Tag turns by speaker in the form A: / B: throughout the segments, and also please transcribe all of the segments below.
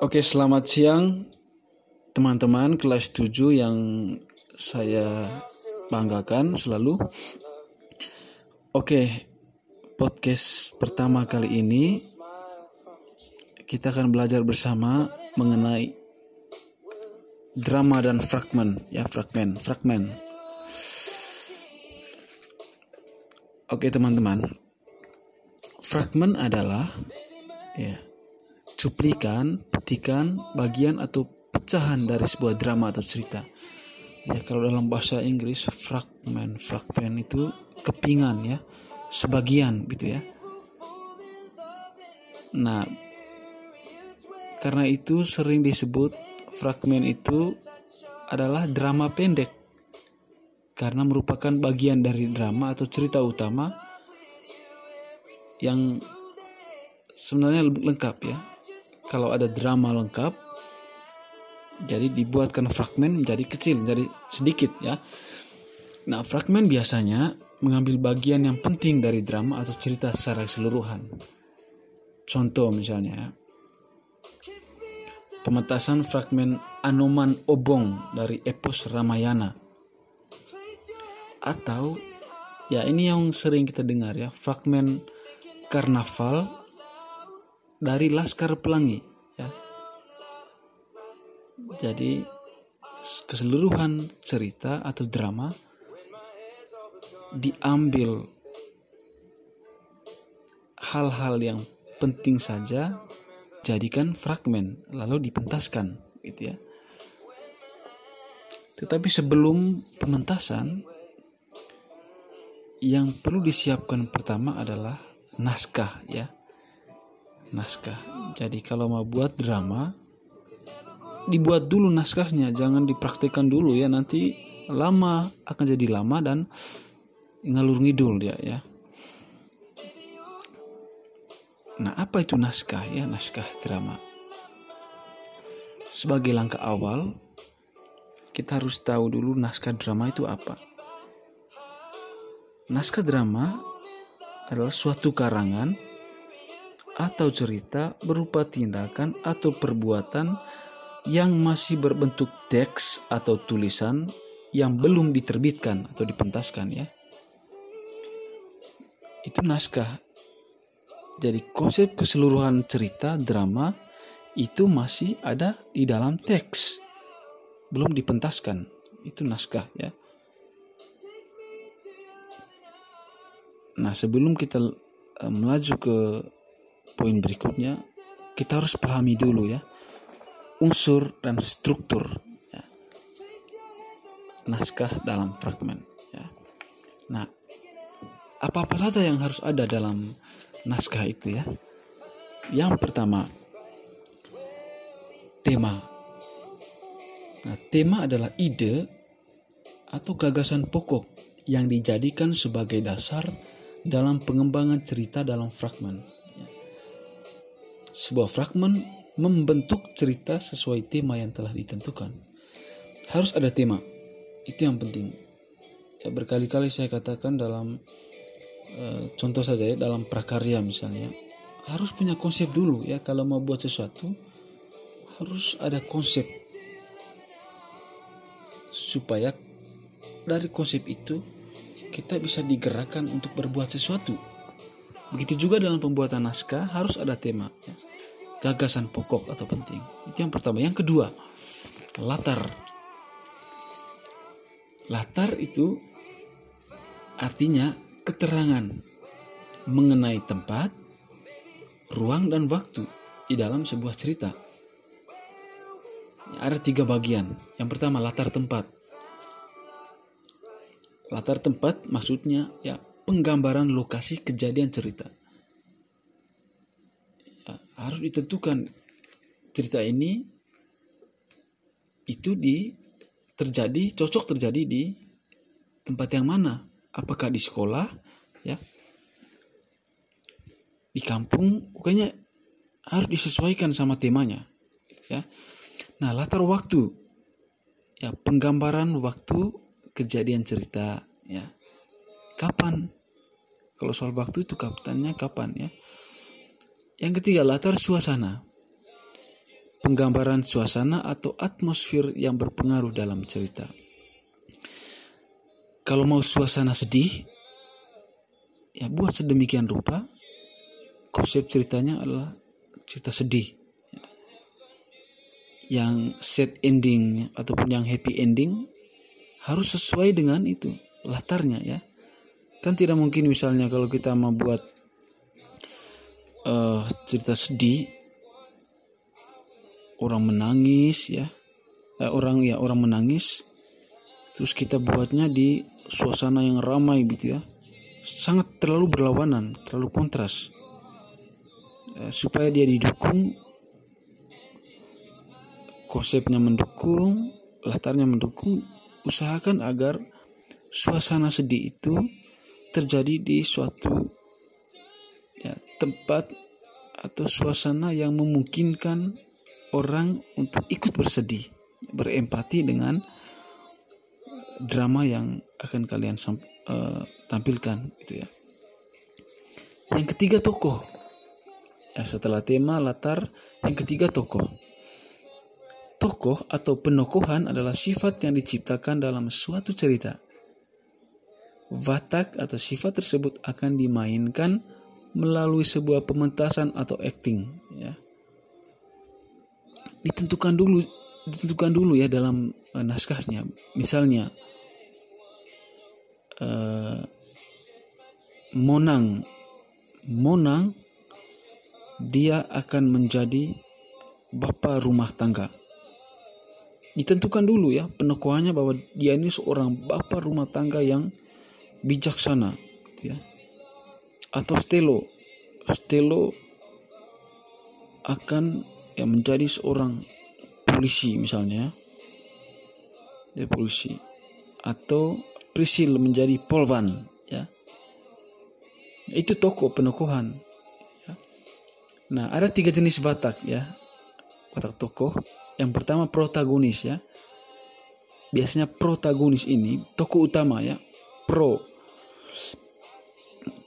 A: Oke, selamat siang teman-teman kelas 7 yang saya banggakan selalu. Oke, podcast pertama kali ini kita akan belajar bersama mengenai drama dan fragmen. Ya fragmen fragmen. Oke teman-teman. Fragmen adalah ya cuplikan petikan bagian atau pecahan dari sebuah drama atau cerita. Ya kalau dalam bahasa Inggris fragmen fragmen itu kepingan ya. Sebagian gitu ya. Nah karena itu sering disebut fragmen itu adalah drama pendek. Karena merupakan bagian dari drama atau cerita utama yang sebenarnya lengkap ya. Kalau ada drama lengkap, jadi dibuatkan fragmen menjadi kecil, menjadi sedikit ya. Nah, fragmen biasanya mengambil bagian yang penting dari drama atau cerita secara keseluruhan. Contoh misalnya, pementasan fragmen Anoman Obong dari epos Ramayana. Atau ya ini yang sering kita dengar ya, fragmen karnaval dari Laskar Pelangi ya. Jadi keseluruhan cerita atau drama diambil hal-hal yang penting saja jadikan fragmen lalu dipentaskan gitu ya. Tetapi sebelum pementasan yang perlu disiapkan pertama adalah naskah ya. Naskah. Jadi kalau mau buat drama dibuat dulu naskahnya, jangan dipraktikkan dulu ya nanti lama akan jadi lama dan ngalur ngidul dia ya. Nah, apa itu naskah ya? Naskah drama. Sebagai langkah awal, kita harus tahu dulu naskah drama itu apa. Naskah drama adalah suatu karangan atau cerita berupa tindakan atau perbuatan yang masih berbentuk teks atau tulisan yang belum diterbitkan atau dipentaskan ya. Itu naskah jadi konsep keseluruhan cerita drama itu masih ada di dalam teks. Belum dipentaskan. Itu naskah ya. Nah, sebelum kita uh, melaju ke poin berikutnya, kita harus pahami dulu ya unsur dan struktur ya. naskah dalam fragmen ya. Nah, apa-apa saja yang harus ada dalam naskah itu ya. Yang pertama, tema. Nah, tema adalah ide atau gagasan pokok yang dijadikan sebagai dasar dalam pengembangan cerita dalam fragmen. Sebuah fragmen membentuk cerita sesuai tema yang telah ditentukan. Harus ada tema. Itu yang penting. Ya, berkali-kali saya katakan dalam Eh, contoh saja ya dalam prakarya misalnya harus punya konsep dulu ya kalau mau buat sesuatu harus ada konsep supaya dari konsep itu kita bisa digerakkan untuk berbuat sesuatu begitu juga dalam pembuatan naskah harus ada tema ya. gagasan pokok atau penting itu yang pertama yang kedua latar latar itu artinya keterangan mengenai tempat, ruang, dan waktu di dalam sebuah cerita. Ada tiga bagian. Yang pertama latar tempat. Latar tempat maksudnya ya penggambaran lokasi kejadian cerita. Ya, harus ditentukan cerita ini itu di terjadi cocok terjadi di tempat yang mana? Apakah di sekolah ya? Di kampung pokoknya harus disesuaikan sama temanya ya? Nah latar waktu ya penggambaran waktu kejadian cerita ya? Kapan kalau soal waktu itu kapannya kapan ya Yang ketiga, latar suasana. Penggambaran suasana atau atmosfer yang berpengaruh dalam cerita. Kalau mau suasana sedih, ya buat sedemikian rupa. Konsep ceritanya adalah cerita sedih. Yang set ending ataupun yang happy ending harus sesuai dengan itu latarnya ya. Kan tidak mungkin misalnya kalau kita mau buat uh, cerita sedih orang menangis ya. Eh, orang ya orang menangis terus kita buatnya di suasana yang ramai gitu ya. Sangat terlalu berlawanan terlalu kontras. Eh, supaya dia didukung konsepnya mendukung latarnya mendukung usahakan agar suasana sedih itu terjadi di suatu ya, tempat atau suasana yang memungkinkan orang untuk ikut bersedih, berempati dengan drama yang akan kalian uh, tampilkan gitu ya. Yang ketiga tokoh. Ya, setelah tema latar, yang ketiga tokoh. Tokoh atau penokohan adalah sifat yang diciptakan dalam suatu cerita. Watak atau sifat tersebut akan dimainkan melalui sebuah pementasan atau acting ya. Ditentukan dulu ditentukan dulu ya dalam uh, naskahnya. Misalnya uh, Monang. Monang dia akan menjadi bapak rumah tangga. Ditentukan dulu ya penokohannya bahwa dia ini seorang bapak rumah tangga yang bijaksana gitu ya. Atau Stelo. Stelo akan yang menjadi seorang polisi misalnya dia polisi. Atau Prisil menjadi polvan ya. Itu tokoh penokohan ya. nah ada tiga jenis watak ya. Watak tokoh. Yang pertama protagonis ya. Biasanya protagonis ini tokoh utama ya. Pro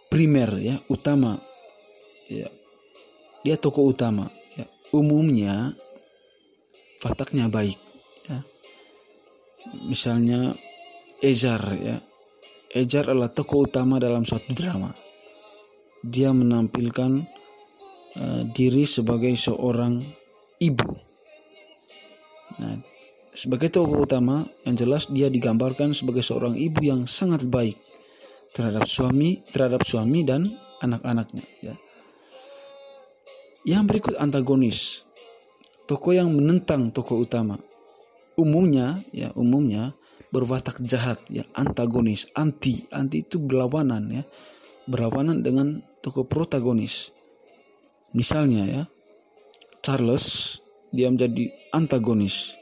A: primer ya utama ya dia tokoh utama umumnya wataknya baik ya. Misalnya Ejar ya. Ejar adalah tokoh utama dalam suatu drama. Dia menampilkan uh, diri sebagai seorang ibu. Nah, sebagai tokoh utama yang jelas dia digambarkan sebagai seorang ibu yang sangat baik terhadap suami, terhadap suami dan anak-anaknya ya. Yang berikut antagonis. Tokoh yang menentang tokoh utama. Umumnya ya, umumnya berwatak jahat ya, antagonis, anti. Anti itu berlawanan ya. Berlawanan dengan tokoh protagonis. Misalnya ya, Charles dia menjadi antagonis.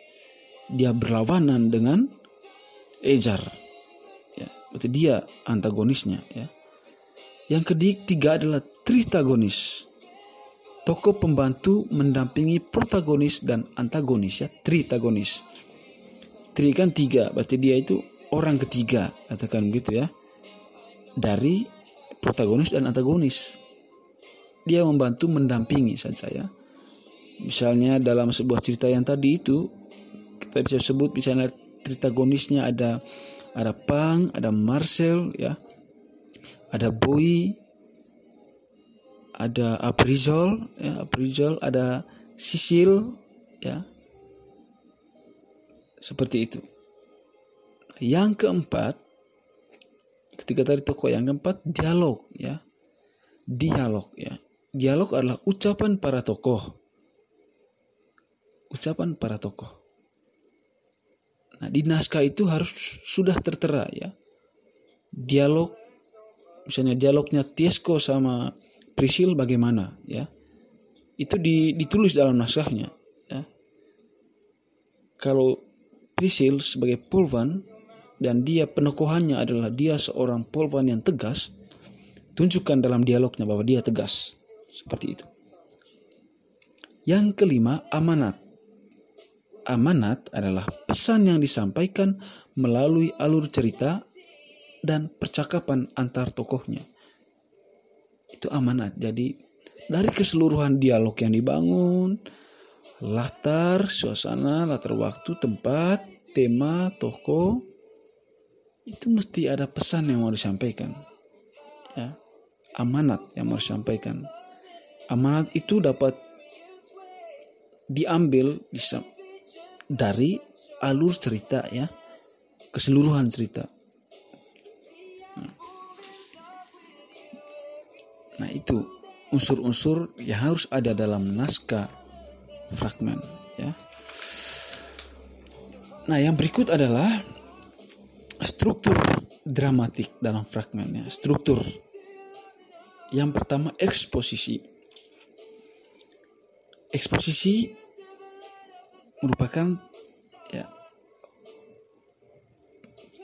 A: Dia berlawanan dengan Ejar. Berarti dia antagonisnya ya. Yang ketiga adalah tritagonis. Tokoh pembantu mendampingi protagonis dan antagonis ya. Tritagonis. Tri kan tiga berarti dia itu orang ketiga katakan begitu ya. Dari protagonis dan antagonis. Dia membantu mendampingi saja ya misalnya dalam sebuah cerita yang tadi itu kita bisa sebut misalnya tritagonisnya ada ada Pang ada Marcel ya. Ada Boy ada aprizol, ya, aprizol, ada sisil, ya, seperti itu. Yang keempat, ketika tadi tokoh yang keempat dialog, ya, dialog, ya, dialog adalah ucapan para tokoh, ucapan para tokoh. Nah, di naskah itu harus sudah tertera ya. Dialog misalnya dialognya Tiesco sama Prisil bagaimana ya. Itu ditulis dalam naskahnya ya. Kalau Prisil sebagai polvan dan dia penokohannya adalah dia seorang polvan yang tegas tunjukkan dalam dialognya bahwa dia tegas. Seperti itu. Yang kelima amanat amanat adalah pesan yang disampaikan melalui alur cerita dan percakapan antar tokohnya itu amanat. Jadi dari keseluruhan dialog yang dibangun, latar, suasana, latar waktu, tempat, tema, toko, itu mesti ada pesan yang mau disampaikan. Ya. Amanat yang mau disampaikan. Amanat itu dapat diambil dari alur cerita ya, keseluruhan cerita. Nah, itu unsur-unsur yang harus ada dalam naskah fragmen ya. Nah, yang berikut adalah struktur dramatik dalam fragmen ya. Struktur. Yang pertama eksposisi. Eksposisi merupakan ya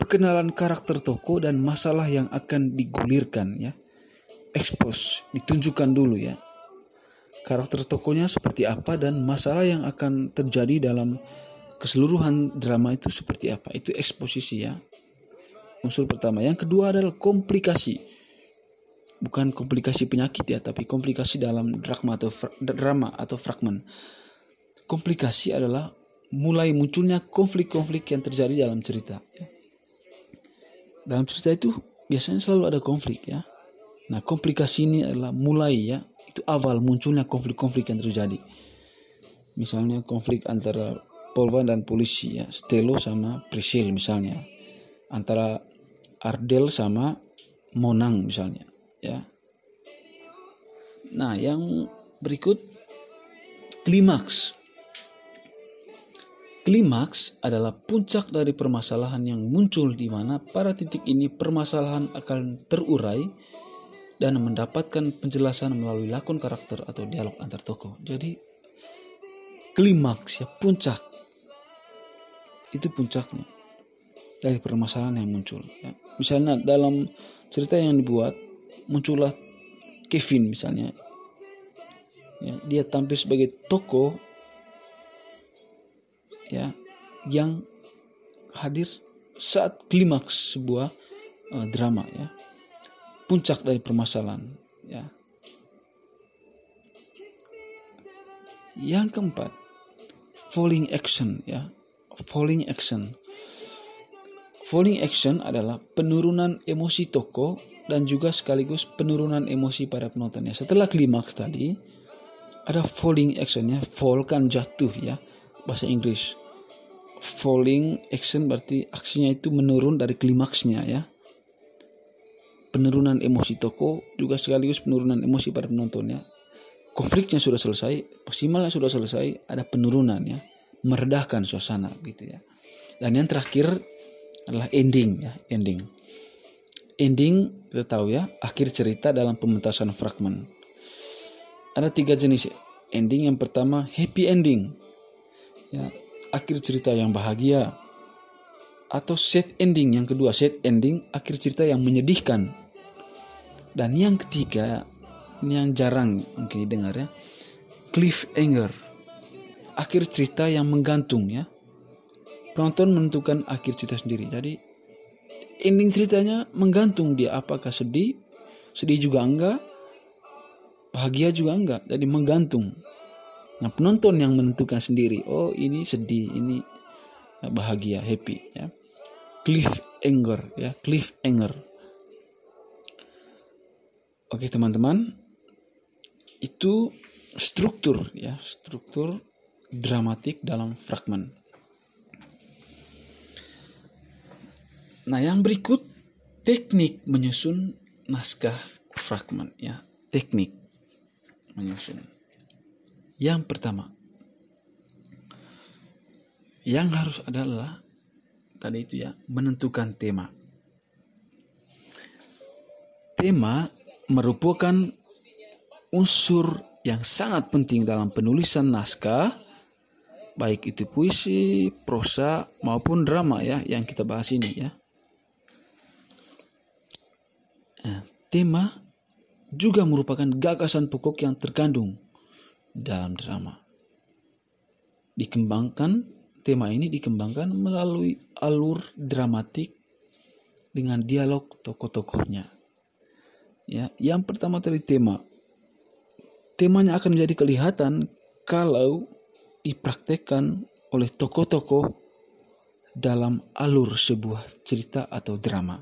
A: perkenalan karakter tokoh dan masalah yang akan digulirkan ya expose, ditunjukkan dulu ya. Karakter tokohnya seperti apa dan masalah yang akan terjadi dalam keseluruhan drama itu seperti apa. Itu eksposisi ya. Unsur pertama. Yang kedua adalah komplikasi. Bukan komplikasi penyakit ya, tapi komplikasi dalam drama atau drama atau fragmen. Komplikasi adalah mulai munculnya konflik-konflik yang terjadi dalam cerita. Ya. Dalam cerita itu biasanya selalu ada konflik ya Nah, komplikasi ini adalah mulai ya, itu awal munculnya konflik-konflik yang terjadi. Misalnya konflik antara Polvan dan polisi ya, Stelo sama Priscil misalnya. Antara Ardel sama Monang misalnya, ya. Nah, yang berikut klimaks. Klimaks adalah puncak dari permasalahan yang muncul di mana pada titik ini permasalahan akan terurai dan mendapatkan penjelasan melalui lakon karakter atau dialog antar tokoh. Jadi klimaks ya puncak itu puncaknya dari permasalahan yang muncul. Ya. Misalnya dalam cerita yang dibuat muncullah Kevin misalnya, ya, dia tampil sebagai tokoh ya yang hadir saat klimaks sebuah uh, drama ya. Puncak dari permasalahan ya. Yang keempat falling action ya. Falling action. Falling action adalah penurunan emosi tokoh dan juga sekaligus penurunan emosi para penontonnya setelah klimaks tadi ada falling actionnya fall kan jatuh ya bahasa Inggris falling action berarti aksinya itu menurun dari klimaksnya ya penurunan emosi toko juga sekaligus penurunan emosi para penontonnya. Konfliknya sudah selesai, maksimalnya sudah selesai, ada penurunan ya, meredahkan suasana gitu ya. Dan yang terakhir adalah ending ya, ending. Ending kita tahu ya, akhir cerita dalam pementasan fragmen. Ada tiga jenis ending. Yang pertama happy ending, ya akhir cerita yang bahagia. Atau sad ending yang kedua sad ending akhir cerita yang menyedihkan dan yang ketiga, ini yang jarang mungkin didengar ya, cliffhanger. Akhir cerita yang menggantung ya. Penonton menentukan akhir cerita sendiri. Jadi ending ceritanya menggantung dia apakah sedih, sedih juga enggak, bahagia juga enggak. Jadi menggantung. Nah penonton yang menentukan sendiri. Oh ini sedih, ini bahagia, happy ya. Cliffhanger ya, cliffhanger Oke teman-teman, itu struktur ya, struktur dramatik dalam fragmen. Nah, yang berikut teknik menyusun naskah fragmen ya, teknik menyusun. Yang pertama, yang harus adalah tadi itu ya, menentukan tema. Tema merupakan unsur yang sangat penting dalam penulisan naskah, baik itu puisi, prosa maupun drama ya yang kita bahas ini ya. Nah, tema juga merupakan gagasan pokok yang terkandung dalam drama. Dikembangkan tema ini dikembangkan melalui alur dramatik dengan dialog tokoh-tokohnya. Ya, yang pertama tadi tema. temanya akan menjadi kelihatan kalau dipraktekkan oleh tokoh-tokoh dalam alur sebuah cerita atau drama.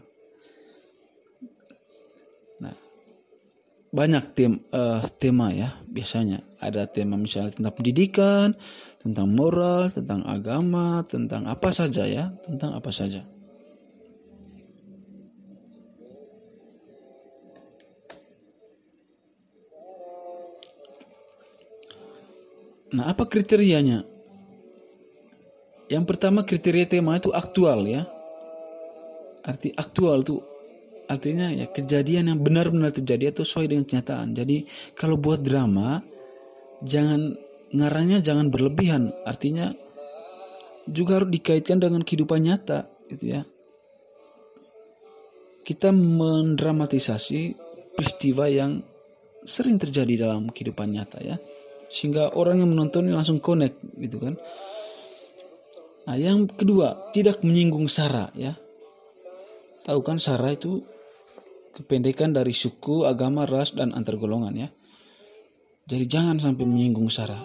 A: Banyak tem, uh, tema ya biasanya ada tema misalnya tentang pendidikan, tentang moral, tentang agama, tentang apa saja ya, tentang apa saja. Nah, apa kriterianya? Yang pertama kriteria tema itu aktual ya. Arti aktual itu artinya ya kejadian yang benar-benar terjadi atau sesuai dengan kenyataan. Jadi kalau buat drama jangan ngarangnya jangan berlebihan. Artinya juga harus dikaitkan dengan kehidupan nyata gitu ya. Kita mendramatisasi peristiwa yang sering terjadi dalam kehidupan nyata ya. Sehingga orang yang menonton langsung connect gitu kan. Nah, yang kedua, tidak menyinggung sara ya. Tahu kan sara itu kependekan dari suku, agama, ras dan antar golongan ya. Jadi jangan sampai menyinggung sara.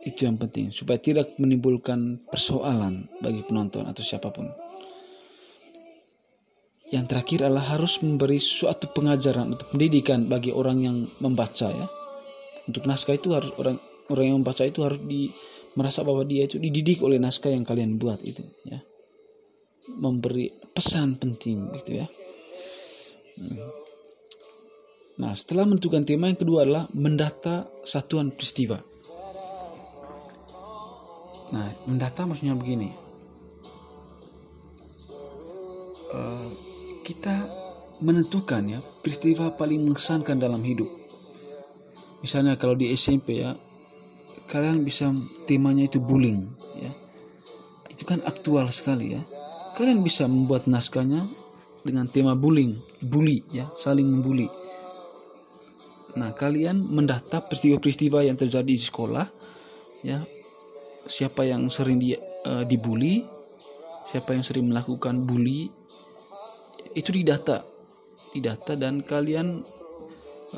A: Itu yang penting supaya tidak menimbulkan persoalan bagi penonton atau siapa pun. Yang terakhir adalah harus memberi suatu pengajaran atau pendidikan bagi orang yang membaca ya. Untuk naskah itu harus orang orang yang membaca itu harus di merasa bahwa dia itu dididik oleh naskah yang kalian buat itu ya memberi pesan penting gitu ya. Nah setelah menentukan tema yang kedua adalah mendata satuan peristiwa. Nah mendata maksudnya begini. Uh, kita menentukan ya peristiwa paling mengesankan dalam hidup. Misalnya kalau di SMP ya kalian bisa temanya itu bullying ya. Itu kan aktual sekali ya. Kalian bisa membuat naskahnya dengan tema bullying bully ya saling membuli nah kalian mendata peristiwa-peristiwa yang terjadi di sekolah ya siapa yang sering di, uh, dibully siapa yang sering melakukan bully itu didata didata dan kalian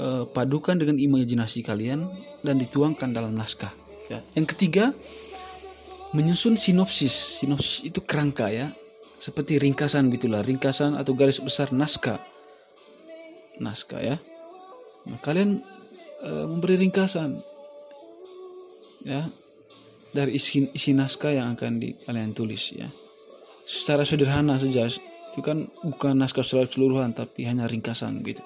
A: uh, padukan dengan imajinasi kalian dan dituangkan dalam naskah Ya. Yang ketiga, menyusun sinopsis. Sinopsis itu kerangka ya, seperti ringkasan gitulah, ringkasan atau garis besar naskah. Naskah ya. Nah, kalian e, memberi ringkasan ya dari isi, isi naskah yang akan di, kalian tulis ya. Secara sederhana saja itu kan bukan naskah secara keseluruhan tapi hanya ringkasan gitu.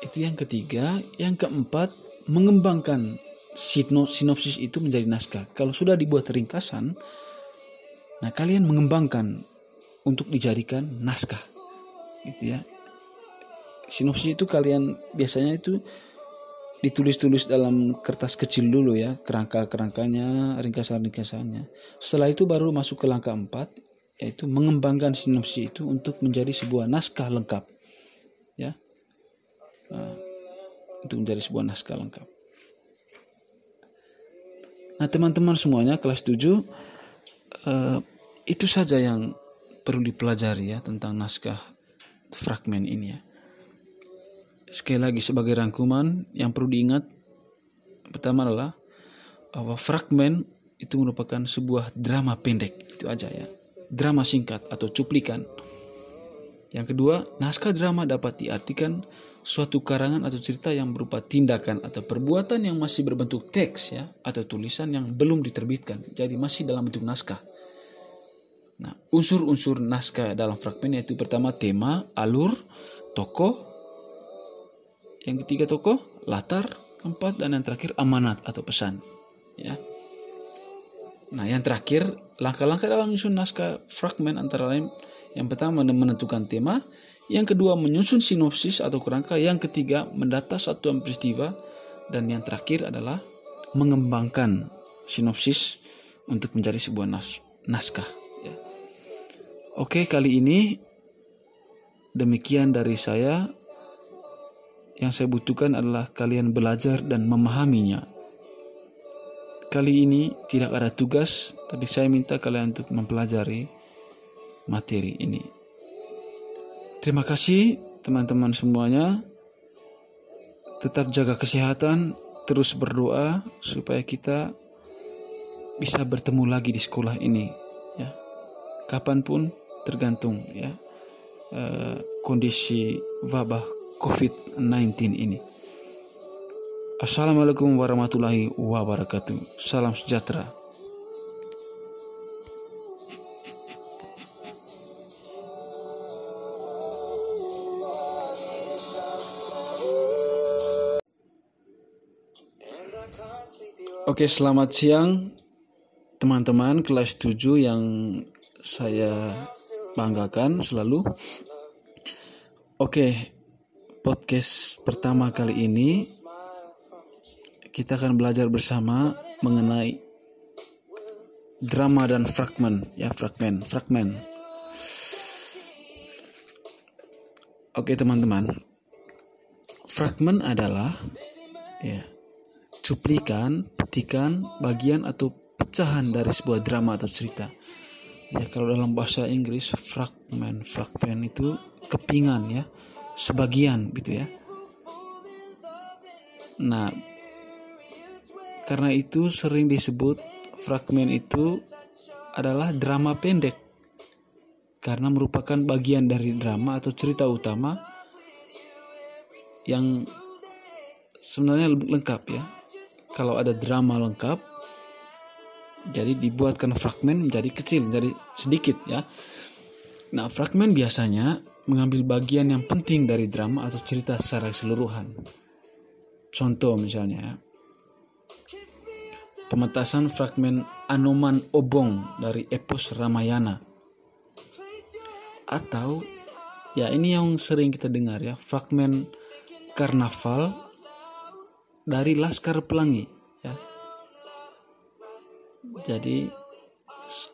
A: Itu yang ketiga. Yang keempat, mengembangkan sinopsis itu menjadi naskah. Kalau sudah dibuat ringkasan, nah kalian mengembangkan untuk dijadikan naskah. Gitu ya. Sinopsis itu kalian biasanya itu ditulis-tulis dalam kertas kecil dulu ya, kerangka-kerangkanya, ringkasan-ringkasannya. Setelah itu baru masuk ke langkah empat, yaitu mengembangkan sinopsis itu untuk menjadi sebuah naskah lengkap. Ya. Nah, untuk menjadi sebuah naskah lengkap. Nah teman-teman semuanya kelas 7 uh, eh, itu saja yang perlu dipelajari ya tentang naskah fragmen ini ya. Sekali lagi sebagai rangkuman yang perlu diingat pertama adalah bahwa fragmen itu merupakan sebuah drama pendek itu aja ya. Drama singkat atau cuplikan. Yang kedua, naskah drama dapat diartikan suatu karangan atau cerita yang berupa tindakan atau perbuatan yang masih berbentuk teks ya atau tulisan yang belum diterbitkan jadi masih dalam bentuk naskah. Nah, unsur-unsur naskah dalam fragmen yaitu pertama tema, alur, tokoh, yang ketiga tokoh, latar, keempat dan yang terakhir amanat atau pesan. Ya. Nah, yang terakhir langkah-langkah dalam menyusun naskah fragmen antara lain yang pertama menentukan tema, yang kedua, menyusun sinopsis atau kerangka. Yang ketiga, mendata satuan peristiwa. Dan yang terakhir adalah mengembangkan sinopsis untuk menjadi sebuah nas naskah. Ya. Oke, kali ini demikian dari saya. Yang saya butuhkan adalah kalian belajar dan memahaminya. Kali ini tidak ada tugas, tapi saya minta kalian untuk mempelajari materi ini. Terima kasih teman-teman semuanya. Tetap jaga kesehatan, terus berdoa supaya kita bisa bertemu lagi di sekolah ini ya. Kapan pun tergantung ya uh, kondisi wabah COVID-19 ini. Assalamualaikum warahmatullahi wabarakatuh. Salam sejahtera. Oke, selamat siang teman-teman kelas 7 yang saya banggakan selalu. Oke, podcast pertama kali ini kita akan belajar bersama mengenai drama dan fragmen. Ya fragmen fragmen. Oke teman-teman. Fragmen adalah ya cuplikan petikan bagian atau pecahan dari sebuah drama atau cerita. Ya kalau dalam bahasa Inggris fragmen fragmen itu kepingan ya. Sebagian gitu ya. Nah karena itu sering disebut fragmen itu adalah drama pendek karena merupakan bagian dari drama atau cerita utama yang sebenarnya lengkap ya. Kalau ada drama lengkap jadi dibuatkan fragmen menjadi kecil, jadi sedikit ya. Nah, fragmen biasanya mengambil bagian yang penting dari drama atau cerita secara keseluruhan. Contoh misalnya, pementasan fragmen Anoman Obong dari epos Ramayana. Atau ya ini yang sering kita dengar ya, fragmen karnaval dari Laskar Pelangi ya. Jadi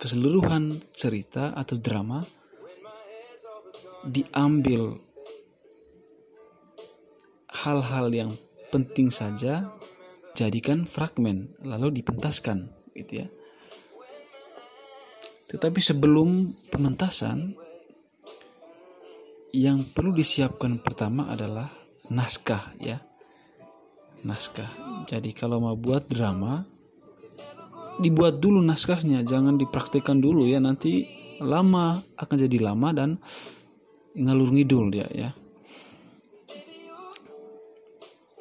A: keseluruhan cerita atau drama diambil hal-hal yang penting saja jadikan fragmen lalu dipentaskan gitu ya. Tetapi sebelum pementasan yang perlu disiapkan pertama adalah naskah ya. Naskah. Jadi kalau mau buat drama dibuat dulu naskahnya, jangan dipraktekkan dulu ya nanti lama akan jadi lama dan ngalur ngidul dia ya.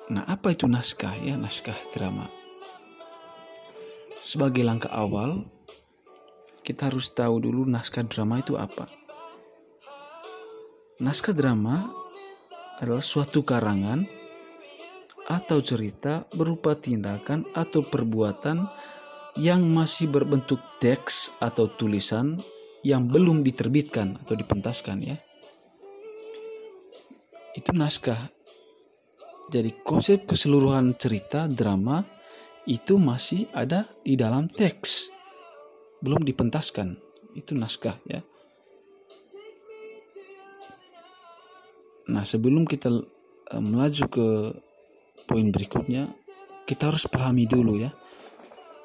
A: Nah, apa itu naskah ya, naskah drama? Sebagai langkah awal, kita harus tahu dulu naskah drama itu apa. Naskah drama adalah suatu karangan atau cerita berupa tindakan atau perbuatan yang masih berbentuk teks atau tulisan yang belum diterbitkan atau dipentaskan ya. Itu naskah jadi konsep keseluruhan cerita drama itu masih ada di dalam teks. Belum dipentaskan. Itu naskah ya. Nah, sebelum kita uh, melaju ke poin berikutnya, kita harus pahami dulu ya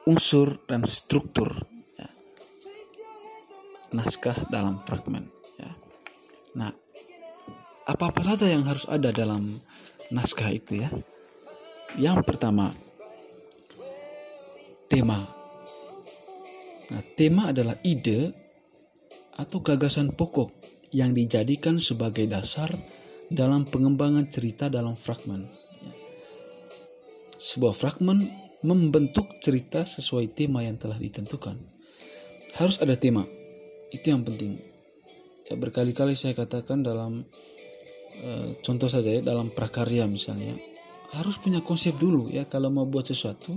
A: unsur dan struktur ya. naskah dalam fragmen ya. Nah, apa-apa saja yang harus ada dalam naskah itu ya. Yang pertama, tema. Nah, tema adalah ide atau gagasan pokok yang dijadikan sebagai dasar dalam pengembangan cerita dalam fragmen. Sebuah fragmen membentuk cerita sesuai tema yang telah ditentukan. Harus ada tema. Itu yang penting. Ya, berkali-kali saya katakan dalam Eh, contoh saja ya dalam prakarya misalnya harus punya konsep dulu ya kalau mau buat sesuatu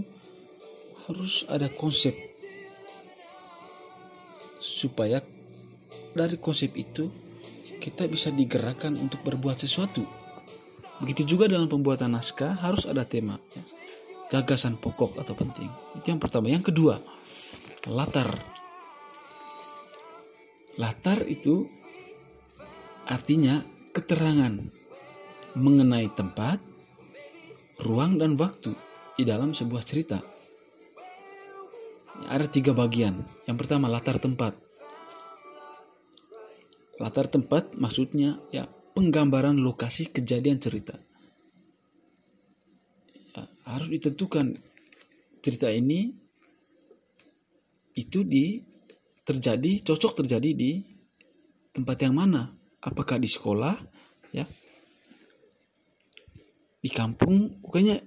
A: harus ada konsep supaya dari konsep itu kita bisa digerakkan untuk berbuat sesuatu. Begitu juga dalam pembuatan naskah harus ada tema, ya. gagasan pokok atau penting. Itu yang pertama. Yang kedua, latar. Latar itu artinya keterangan mengenai tempat, ruang, dan waktu di dalam sebuah cerita. Ada tiga bagian. Yang pertama, latar tempat. latar tempat maksudnya ya penggambaran lokasi kejadian cerita. Ya, harus ditentukan cerita ini itu di terjadi cocok terjadi di tempat yang mana? Apakah di sekolah ya? Di kampung pokoknya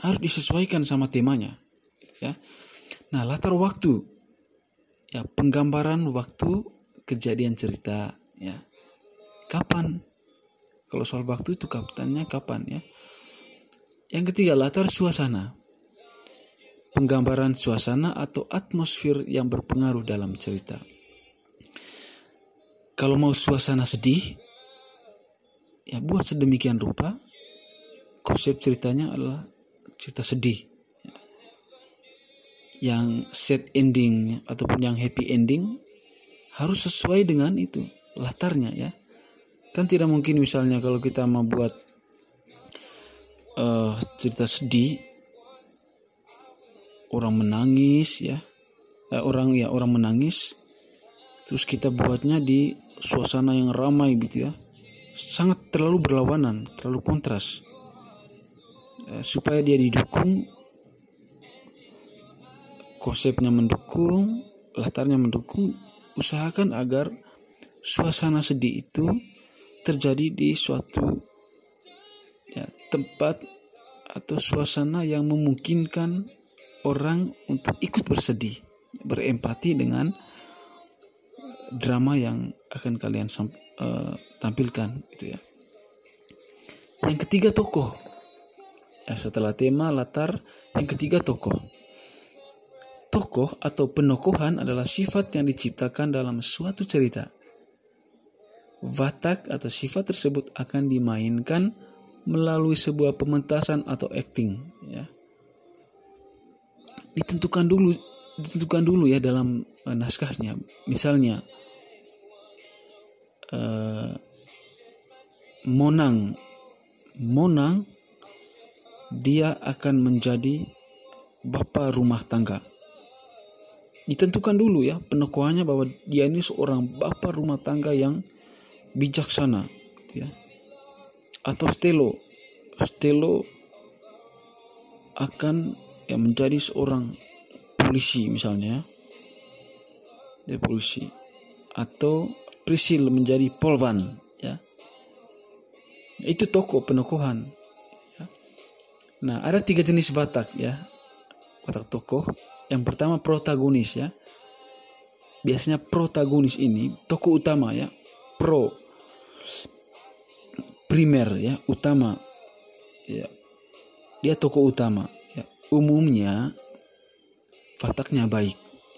A: harus disesuaikan sama temanya ya. Nah, latar waktu ya penggambaran waktu kejadian cerita ya. Kapan? Kalau soal waktu itu kapannya kapan ya? Yang ketiga latar suasana penggambaran suasana atau atmosfer yang berpengaruh dalam cerita. Kalau mau suasana sedih, ya buat sedemikian rupa. Konsep ceritanya adalah cerita sedih. Yang set ending ataupun yang happy ending harus sesuai dengan itu latarnya ya. Kan tidak mungkin misalnya kalau kita mau buat uh, cerita sedih orang menangis ya. Eh, orang ya orang menangis terus kita buatnya di suasana yang ramai gitu ya. Sangat terlalu berlawanan terlalu kontras. Eh, supaya dia didukung konsepnya mendukung latarnya mendukung usahakan agar suasana sedih itu terjadi di suatu ya, tempat atau suasana yang memungkinkan orang untuk ikut bersedih, berempati dengan drama yang akan kalian uh, tampilkan gitu ya. Yang ketiga tokoh. Ya, setelah tema latar, yang ketiga tokoh. Tokoh atau penokohan adalah sifat yang diciptakan dalam suatu cerita. Watak atau sifat tersebut akan dimainkan melalui sebuah pementasan atau acting ya. Ditentukan dulu ditentukan dulu ya dalam uh, naskahnya. Misalnya uh, Monang. Monang dia akan menjadi bapak rumah tangga. Ditentukan dulu ya penokohannya bahwa dia ini seorang bapak rumah tangga yang bijaksana gitu ya. Atau Stelo. Stelo akan yang menjadi seorang polisi misalnya dia polisi. Atau Prisil menjadi polvan ya. Itu tokoh penokohan ya. nah ada tiga jenis watak ya. Watak tokoh. Yang pertama protagonis ya. Biasanya protagonis ini tokoh utama ya. Pro primer ya utama ya dia tokoh utama umumnya fataknya baik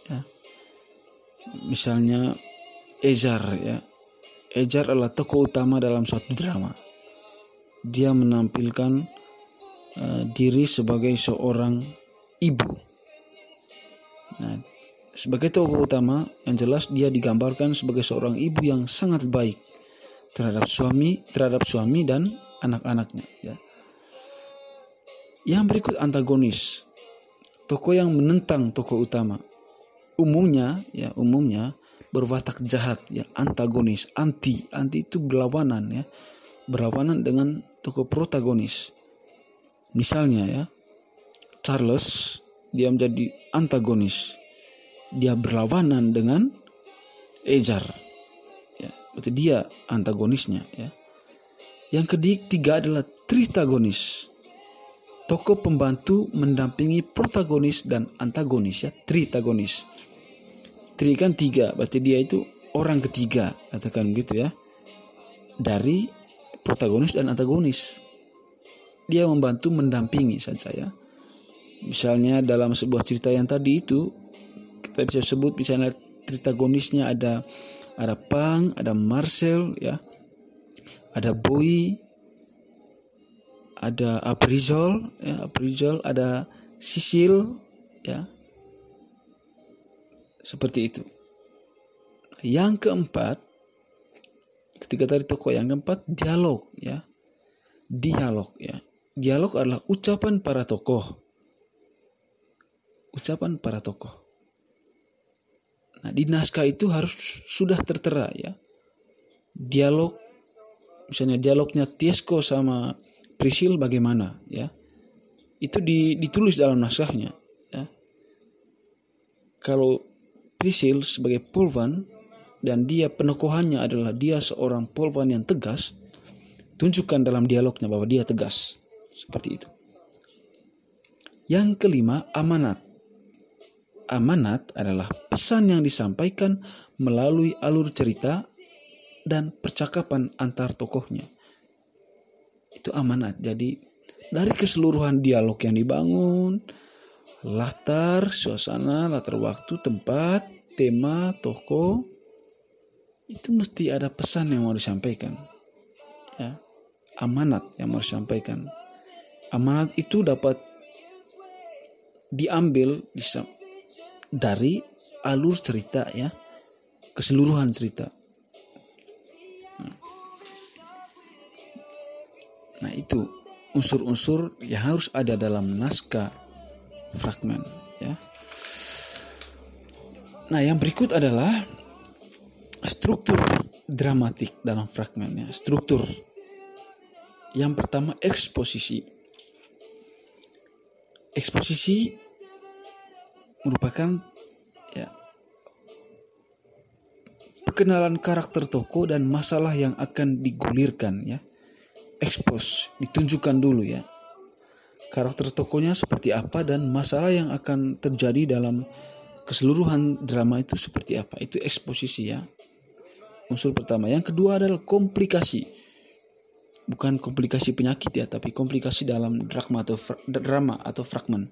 A: ya. Misalnya Ejar ya. Ejar adalah tokoh utama dalam suatu drama. Dia menampilkan uh, diri sebagai seorang ibu. Nah, sebagai tokoh utama yang jelas dia digambarkan sebagai seorang ibu yang sangat baik terhadap suami, terhadap suami dan anak-anaknya ya. Yang berikut antagonis. Tokoh yang menentang tokoh utama. Umumnya ya, umumnya berwatak jahat ya, antagonis, anti. Anti itu berlawanan ya. Berlawanan dengan tokoh protagonis. Misalnya ya, Charles dia menjadi antagonis. Dia berlawanan dengan Ejar. Berarti dia antagonisnya ya. Yang ketiga adalah tritagonis. Tokoh pembantu mendampingi protagonis dan antagonis ya. Tritagonis. Tri kan tiga berarti dia itu orang ketiga katakan gitu ya. Dari protagonis dan antagonis. Dia membantu mendampingi saja ya misalnya dalam sebuah cerita yang tadi itu kita bisa sebut misalnya tritagonisnya ada ada Pang ada Marcel ya. Ada Boy ada aprizol, ya, aprizol, ada sisil, ya, seperti itu. Yang keempat, ketika tadi tokoh yang keempat dialog, ya, dialog, ya, dialog adalah ucapan para tokoh, ucapan para tokoh. Nah, di naskah itu harus sudah tertera, ya, dialog misalnya dialognya Tiesko sama Prisil bagaimana ya. Itu ditulis dalam naskahnya ya. Kalau Prisil sebagai polvan dan dia penokohannya adalah dia seorang polvan yang tegas tunjukkan dalam dialognya bahwa dia tegas. Seperti itu. Yang kelima amanat amanat adalah pesan yang disampaikan melalui alur cerita dan percakapan antar tokohnya. Itu amanat. Jadi dari keseluruhan dialog yang dibangun, latar, suasana, latar waktu, tempat, tema, tokoh, itu mesti ada pesan yang mau disampaikan. Ya. Amanat yang mau disampaikan. Amanat itu dapat diambil dari alur cerita ya keseluruhan cerita Nah itu unsur-unsur yang harus ada dalam naskah fragmen ya. Nah yang berikut adalah struktur dramatik dalam fragmennya. Struktur yang pertama eksposisi. Eksposisi merupakan ya perkenalan karakter tokoh dan masalah yang akan digulirkan ya expose, ditunjukkan dulu ya. Karakter tokohnya seperti apa dan masalah yang akan terjadi dalam keseluruhan drama itu seperti apa. Itu eksposisi ya. Unsur pertama. Yang kedua adalah komplikasi. Bukan komplikasi penyakit ya, tapi komplikasi dalam drama atau drama atau fragmen.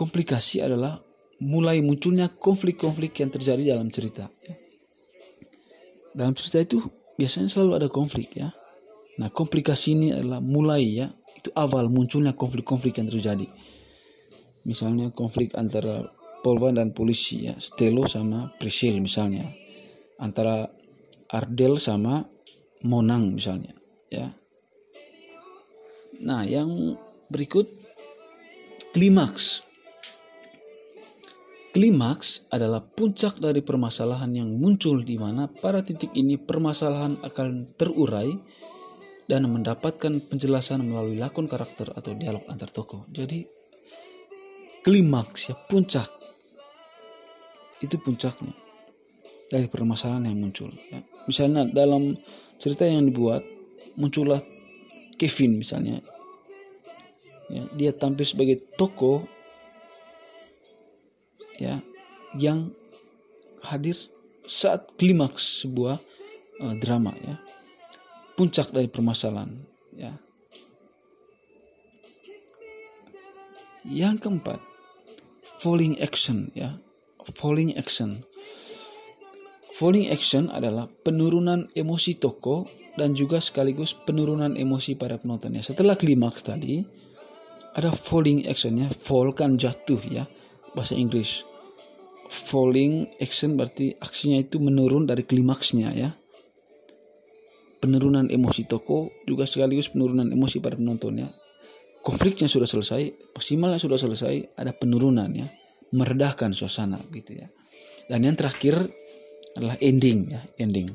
A: Komplikasi adalah mulai munculnya konflik-konflik yang terjadi dalam cerita. Ya. Dalam cerita itu biasanya selalu ada konflik ya Nah, komplikasi ini adalah mulai ya, itu awal munculnya konflik-konflik yang terjadi. Misalnya konflik antara Polvan dan polisi ya, Stelo sama Prisil misalnya. Antara Ardel sama Monang misalnya, ya. Nah, yang berikut klimaks. Klimaks adalah puncak dari permasalahan yang muncul di mana pada titik ini permasalahan akan terurai dan mendapatkan penjelasan melalui lakon karakter atau dialog antar tokoh. Jadi klimaks ya puncak itu puncaknya dari permasalahan yang muncul. Ya. Misalnya dalam cerita yang dibuat muncullah Kevin misalnya, ya, dia tampil sebagai tokoh ya yang hadir saat klimaks sebuah uh, drama ya. Puncak dari permasalahan ya. Yang keempat falling action ya. Falling action. Falling action adalah penurunan emosi tokoh dan juga sekaligus penurunan emosi para penontonnya setelah klimaks tadi ada falling actionnya fall kan jatuh ya. Bahasa Inggris falling action berarti aksinya itu menurun dari klimaksnya ya penurunan emosi toko juga sekaligus penurunan emosi para penontonnya. Konfliknya sudah selesai, maksimalnya sudah selesai, ada penurunan ya, meredahkan suasana gitu ya. Dan yang terakhir adalah ending ya, ending.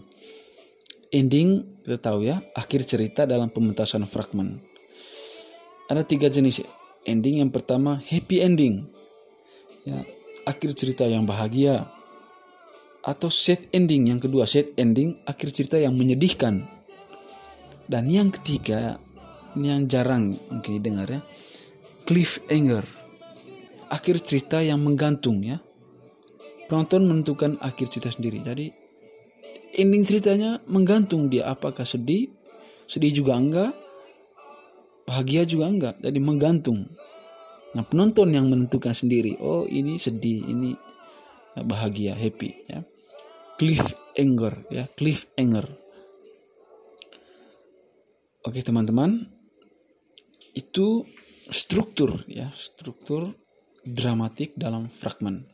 A: Ending kita tahu ya, akhir cerita dalam pementasan fragmen. Ada tiga jenis ending. Yang pertama happy ending, ya akhir cerita yang bahagia. Atau set ending yang kedua set ending akhir cerita yang menyedihkan dan yang ketiga, ini yang jarang mungkin didengar ya, cliffhanger. Akhir cerita yang menggantung ya. Penonton menentukan akhir cerita sendiri. Jadi ending ceritanya menggantung dia apakah sedih, sedih juga enggak, bahagia juga enggak. Jadi menggantung. Nah penonton yang menentukan sendiri. Oh ini sedih, ini bahagia, happy ya. Cliffhanger ya, cliffhanger Oke teman-teman, itu struktur ya, struktur dramatik dalam fragmen.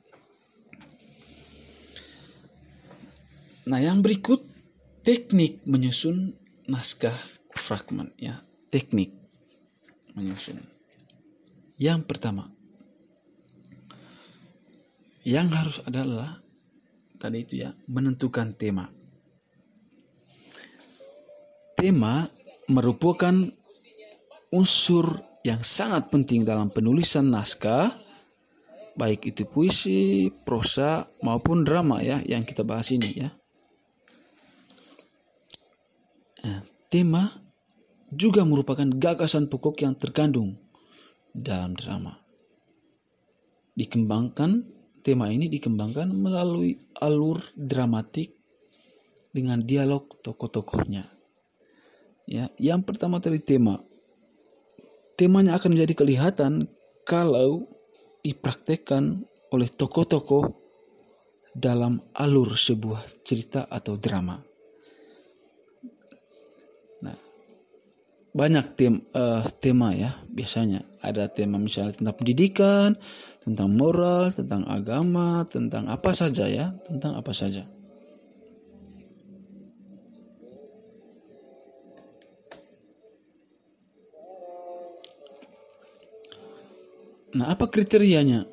A: Nah, yang berikut teknik menyusun naskah fragmen ya, teknik menyusun. Yang pertama, yang harus adalah tadi itu ya, menentukan tema. tema merupakan unsur yang sangat penting dalam penulisan naskah, baik itu puisi, prosa maupun drama ya yang kita bahas ini ya. Nah, tema juga merupakan gagasan pokok yang terkandung dalam drama. Dikembangkan, tema ini dikembangkan melalui alur dramatik dengan dialog tokoh-tokohnya. Ya, yang pertama dari tema. Temanya akan menjadi kelihatan kalau dipraktekkan oleh tokoh-tokoh dalam alur sebuah cerita atau drama. Banyak tem uh, tema ya biasanya ada tema misalnya tentang pendidikan, tentang moral, tentang agama, tentang apa saja ya, tentang apa saja. Nah, apa kriterianya?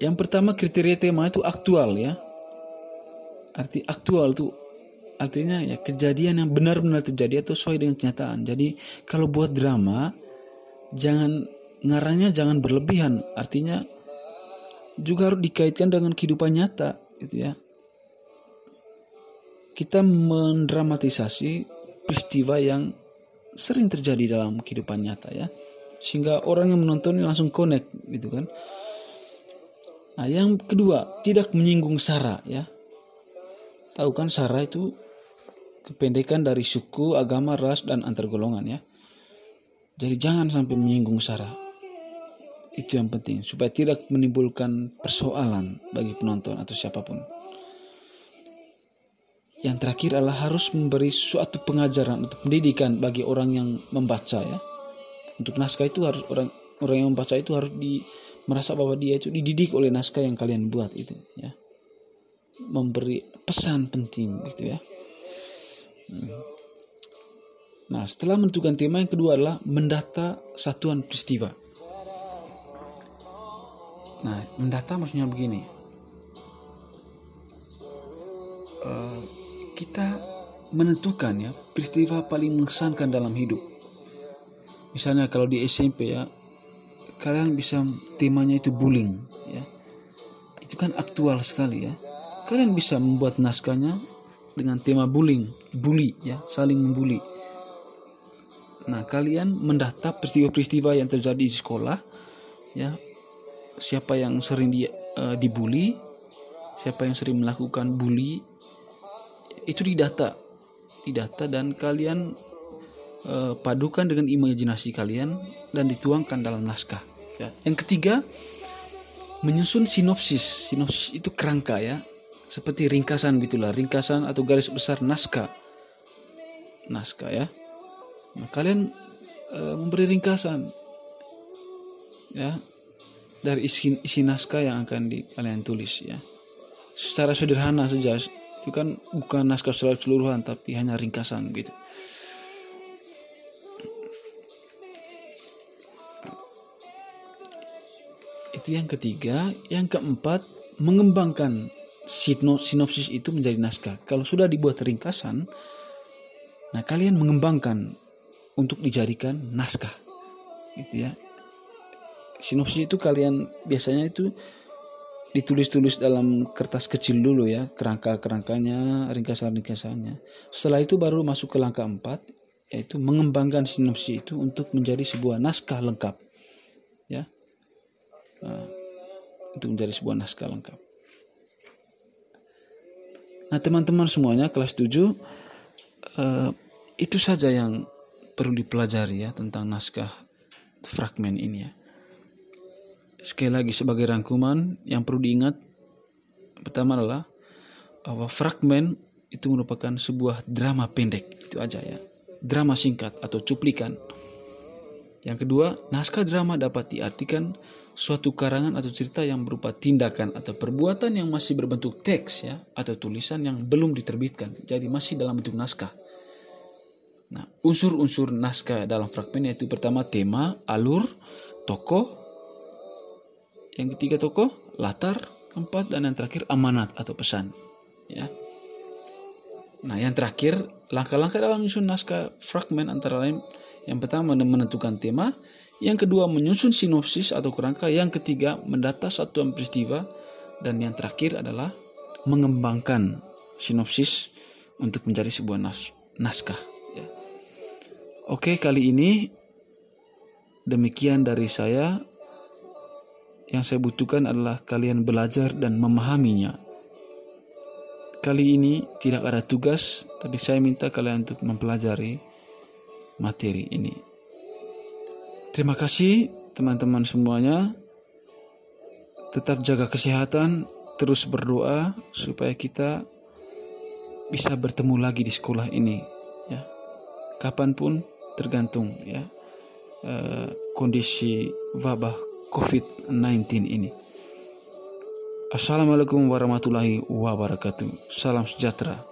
A: Yang pertama kriteria tema itu aktual ya. Arti aktual itu artinya ya kejadian yang benar-benar terjadi atau sesuai dengan kenyataan. Jadi kalau buat drama jangan ngarangnya jangan berlebihan. Artinya juga harus dikaitkan dengan kehidupan nyata gitu ya. Kita mendramatisasi peristiwa yang sering terjadi dalam kehidupan nyata ya sehingga orang yang menonton langsung connect gitu kan nah yang kedua tidak menyinggung sara ya tahu kan sara itu kependekan dari suku agama ras dan antar golongan ya. Jadi jangan sampai menyinggung sara itu yang penting supaya tidak menimbulkan persoalan bagi penonton atau siapa pun. Yang terakhir adalah harus memberi suatu pengajaran atau pendidikan bagi orang yang membaca ya. Untuk naskah itu harus orang orang yang membaca itu harus di merasa bahwa dia itu dididik oleh naskah yang kalian buat itu ya. Memberi pesan penting gitu ya. Nah setelah menentukan tema yang kedua adalah mendata satuan peristiwa. Nah mendata maksudnya begini. Uh, kita menentukan ya peristiwa paling mengesankan dalam hidup. Misalnya kalau di SMP ya kalian bisa temanya itu bullying ya. Itu kan aktual sekali ya. Kalian bisa membuat naskahnya dengan tema bullying bully ya saling membuli nah kalian mendata peristiwa-peristiwa yang terjadi di sekolah ya siapa yang sering di, uh, dibully siapa yang sering melakukan bully itu didata didata dan kalian uh, padukan dengan imajinasi kalian dan dituangkan dalam naskah. Ya. Yang ketiga, menyusun sinopsis. Sinopsis itu kerangka ya, seperti ringkasan gitulah, ringkasan atau garis besar naskah. Naskah ya. Nah, kalian uh, memberi ringkasan ya dari isi, isi naskah yang akan di, kalian tulis ya. Secara sederhana saja itu kan bukan naskah secara keseluruhan tapi hanya ringkasan gitu. Itu yang ketiga. Yang keempat, mengembangkan sinopsis itu menjadi naskah. Kalau sudah dibuat ringkasan, nah kalian mengembangkan untuk dijadikan naskah. Gitu ya. Sinopsis itu kalian biasanya itu ditulis-tulis dalam kertas kecil dulu ya, kerangka-kerangkanya, ringkasan-ringkasannya. Setelah itu baru masuk ke langkah empat, yaitu mengembangkan sinopsis itu untuk menjadi sebuah naskah lengkap. Ya. Nah, untuk menjadi sebuah naskah lengkap. Nah teman-teman semuanya kelas 7 uh, eh, itu saja yang perlu dipelajari ya tentang naskah fragmen ini ya. Sekali lagi sebagai rangkuman yang perlu diingat pertama adalah bahwa fragmen itu merupakan sebuah drama pendek itu aja ya drama singkat atau cuplikan yang kedua naskah drama dapat diartikan suatu karangan atau cerita yang berupa tindakan atau perbuatan yang masih berbentuk teks ya atau tulisan yang belum diterbitkan jadi masih dalam bentuk naskah. Nah, unsur-unsur naskah dalam fragmen yaitu pertama tema, alur, tokoh, yang ketiga tokoh, latar, keempat dan yang terakhir amanat atau pesan. Ya. Nah, yang terakhir, langkah-langkah dalam menyusun naskah fragmen antara lain yang pertama menentukan tema, yang kedua menyusun sinopsis atau kerangka, yang ketiga mendata satuan peristiwa, dan yang terakhir adalah mengembangkan sinopsis untuk mencari sebuah nas naskah. Ya. Oke, kali ini demikian dari saya. Yang saya butuhkan adalah kalian belajar dan memahaminya. Kali ini tidak ada tugas, tapi saya minta kalian untuk mempelajari materi ini. Terima kasih teman-teman semuanya. Tetap jaga kesehatan, terus berdoa supaya kita bisa bertemu lagi di sekolah ini ya. Kapan pun tergantung ya uh, kondisi wabah COVID-19 ini. Assalamualaikum warahmatullahi wabarakatuh. Salam sejahtera.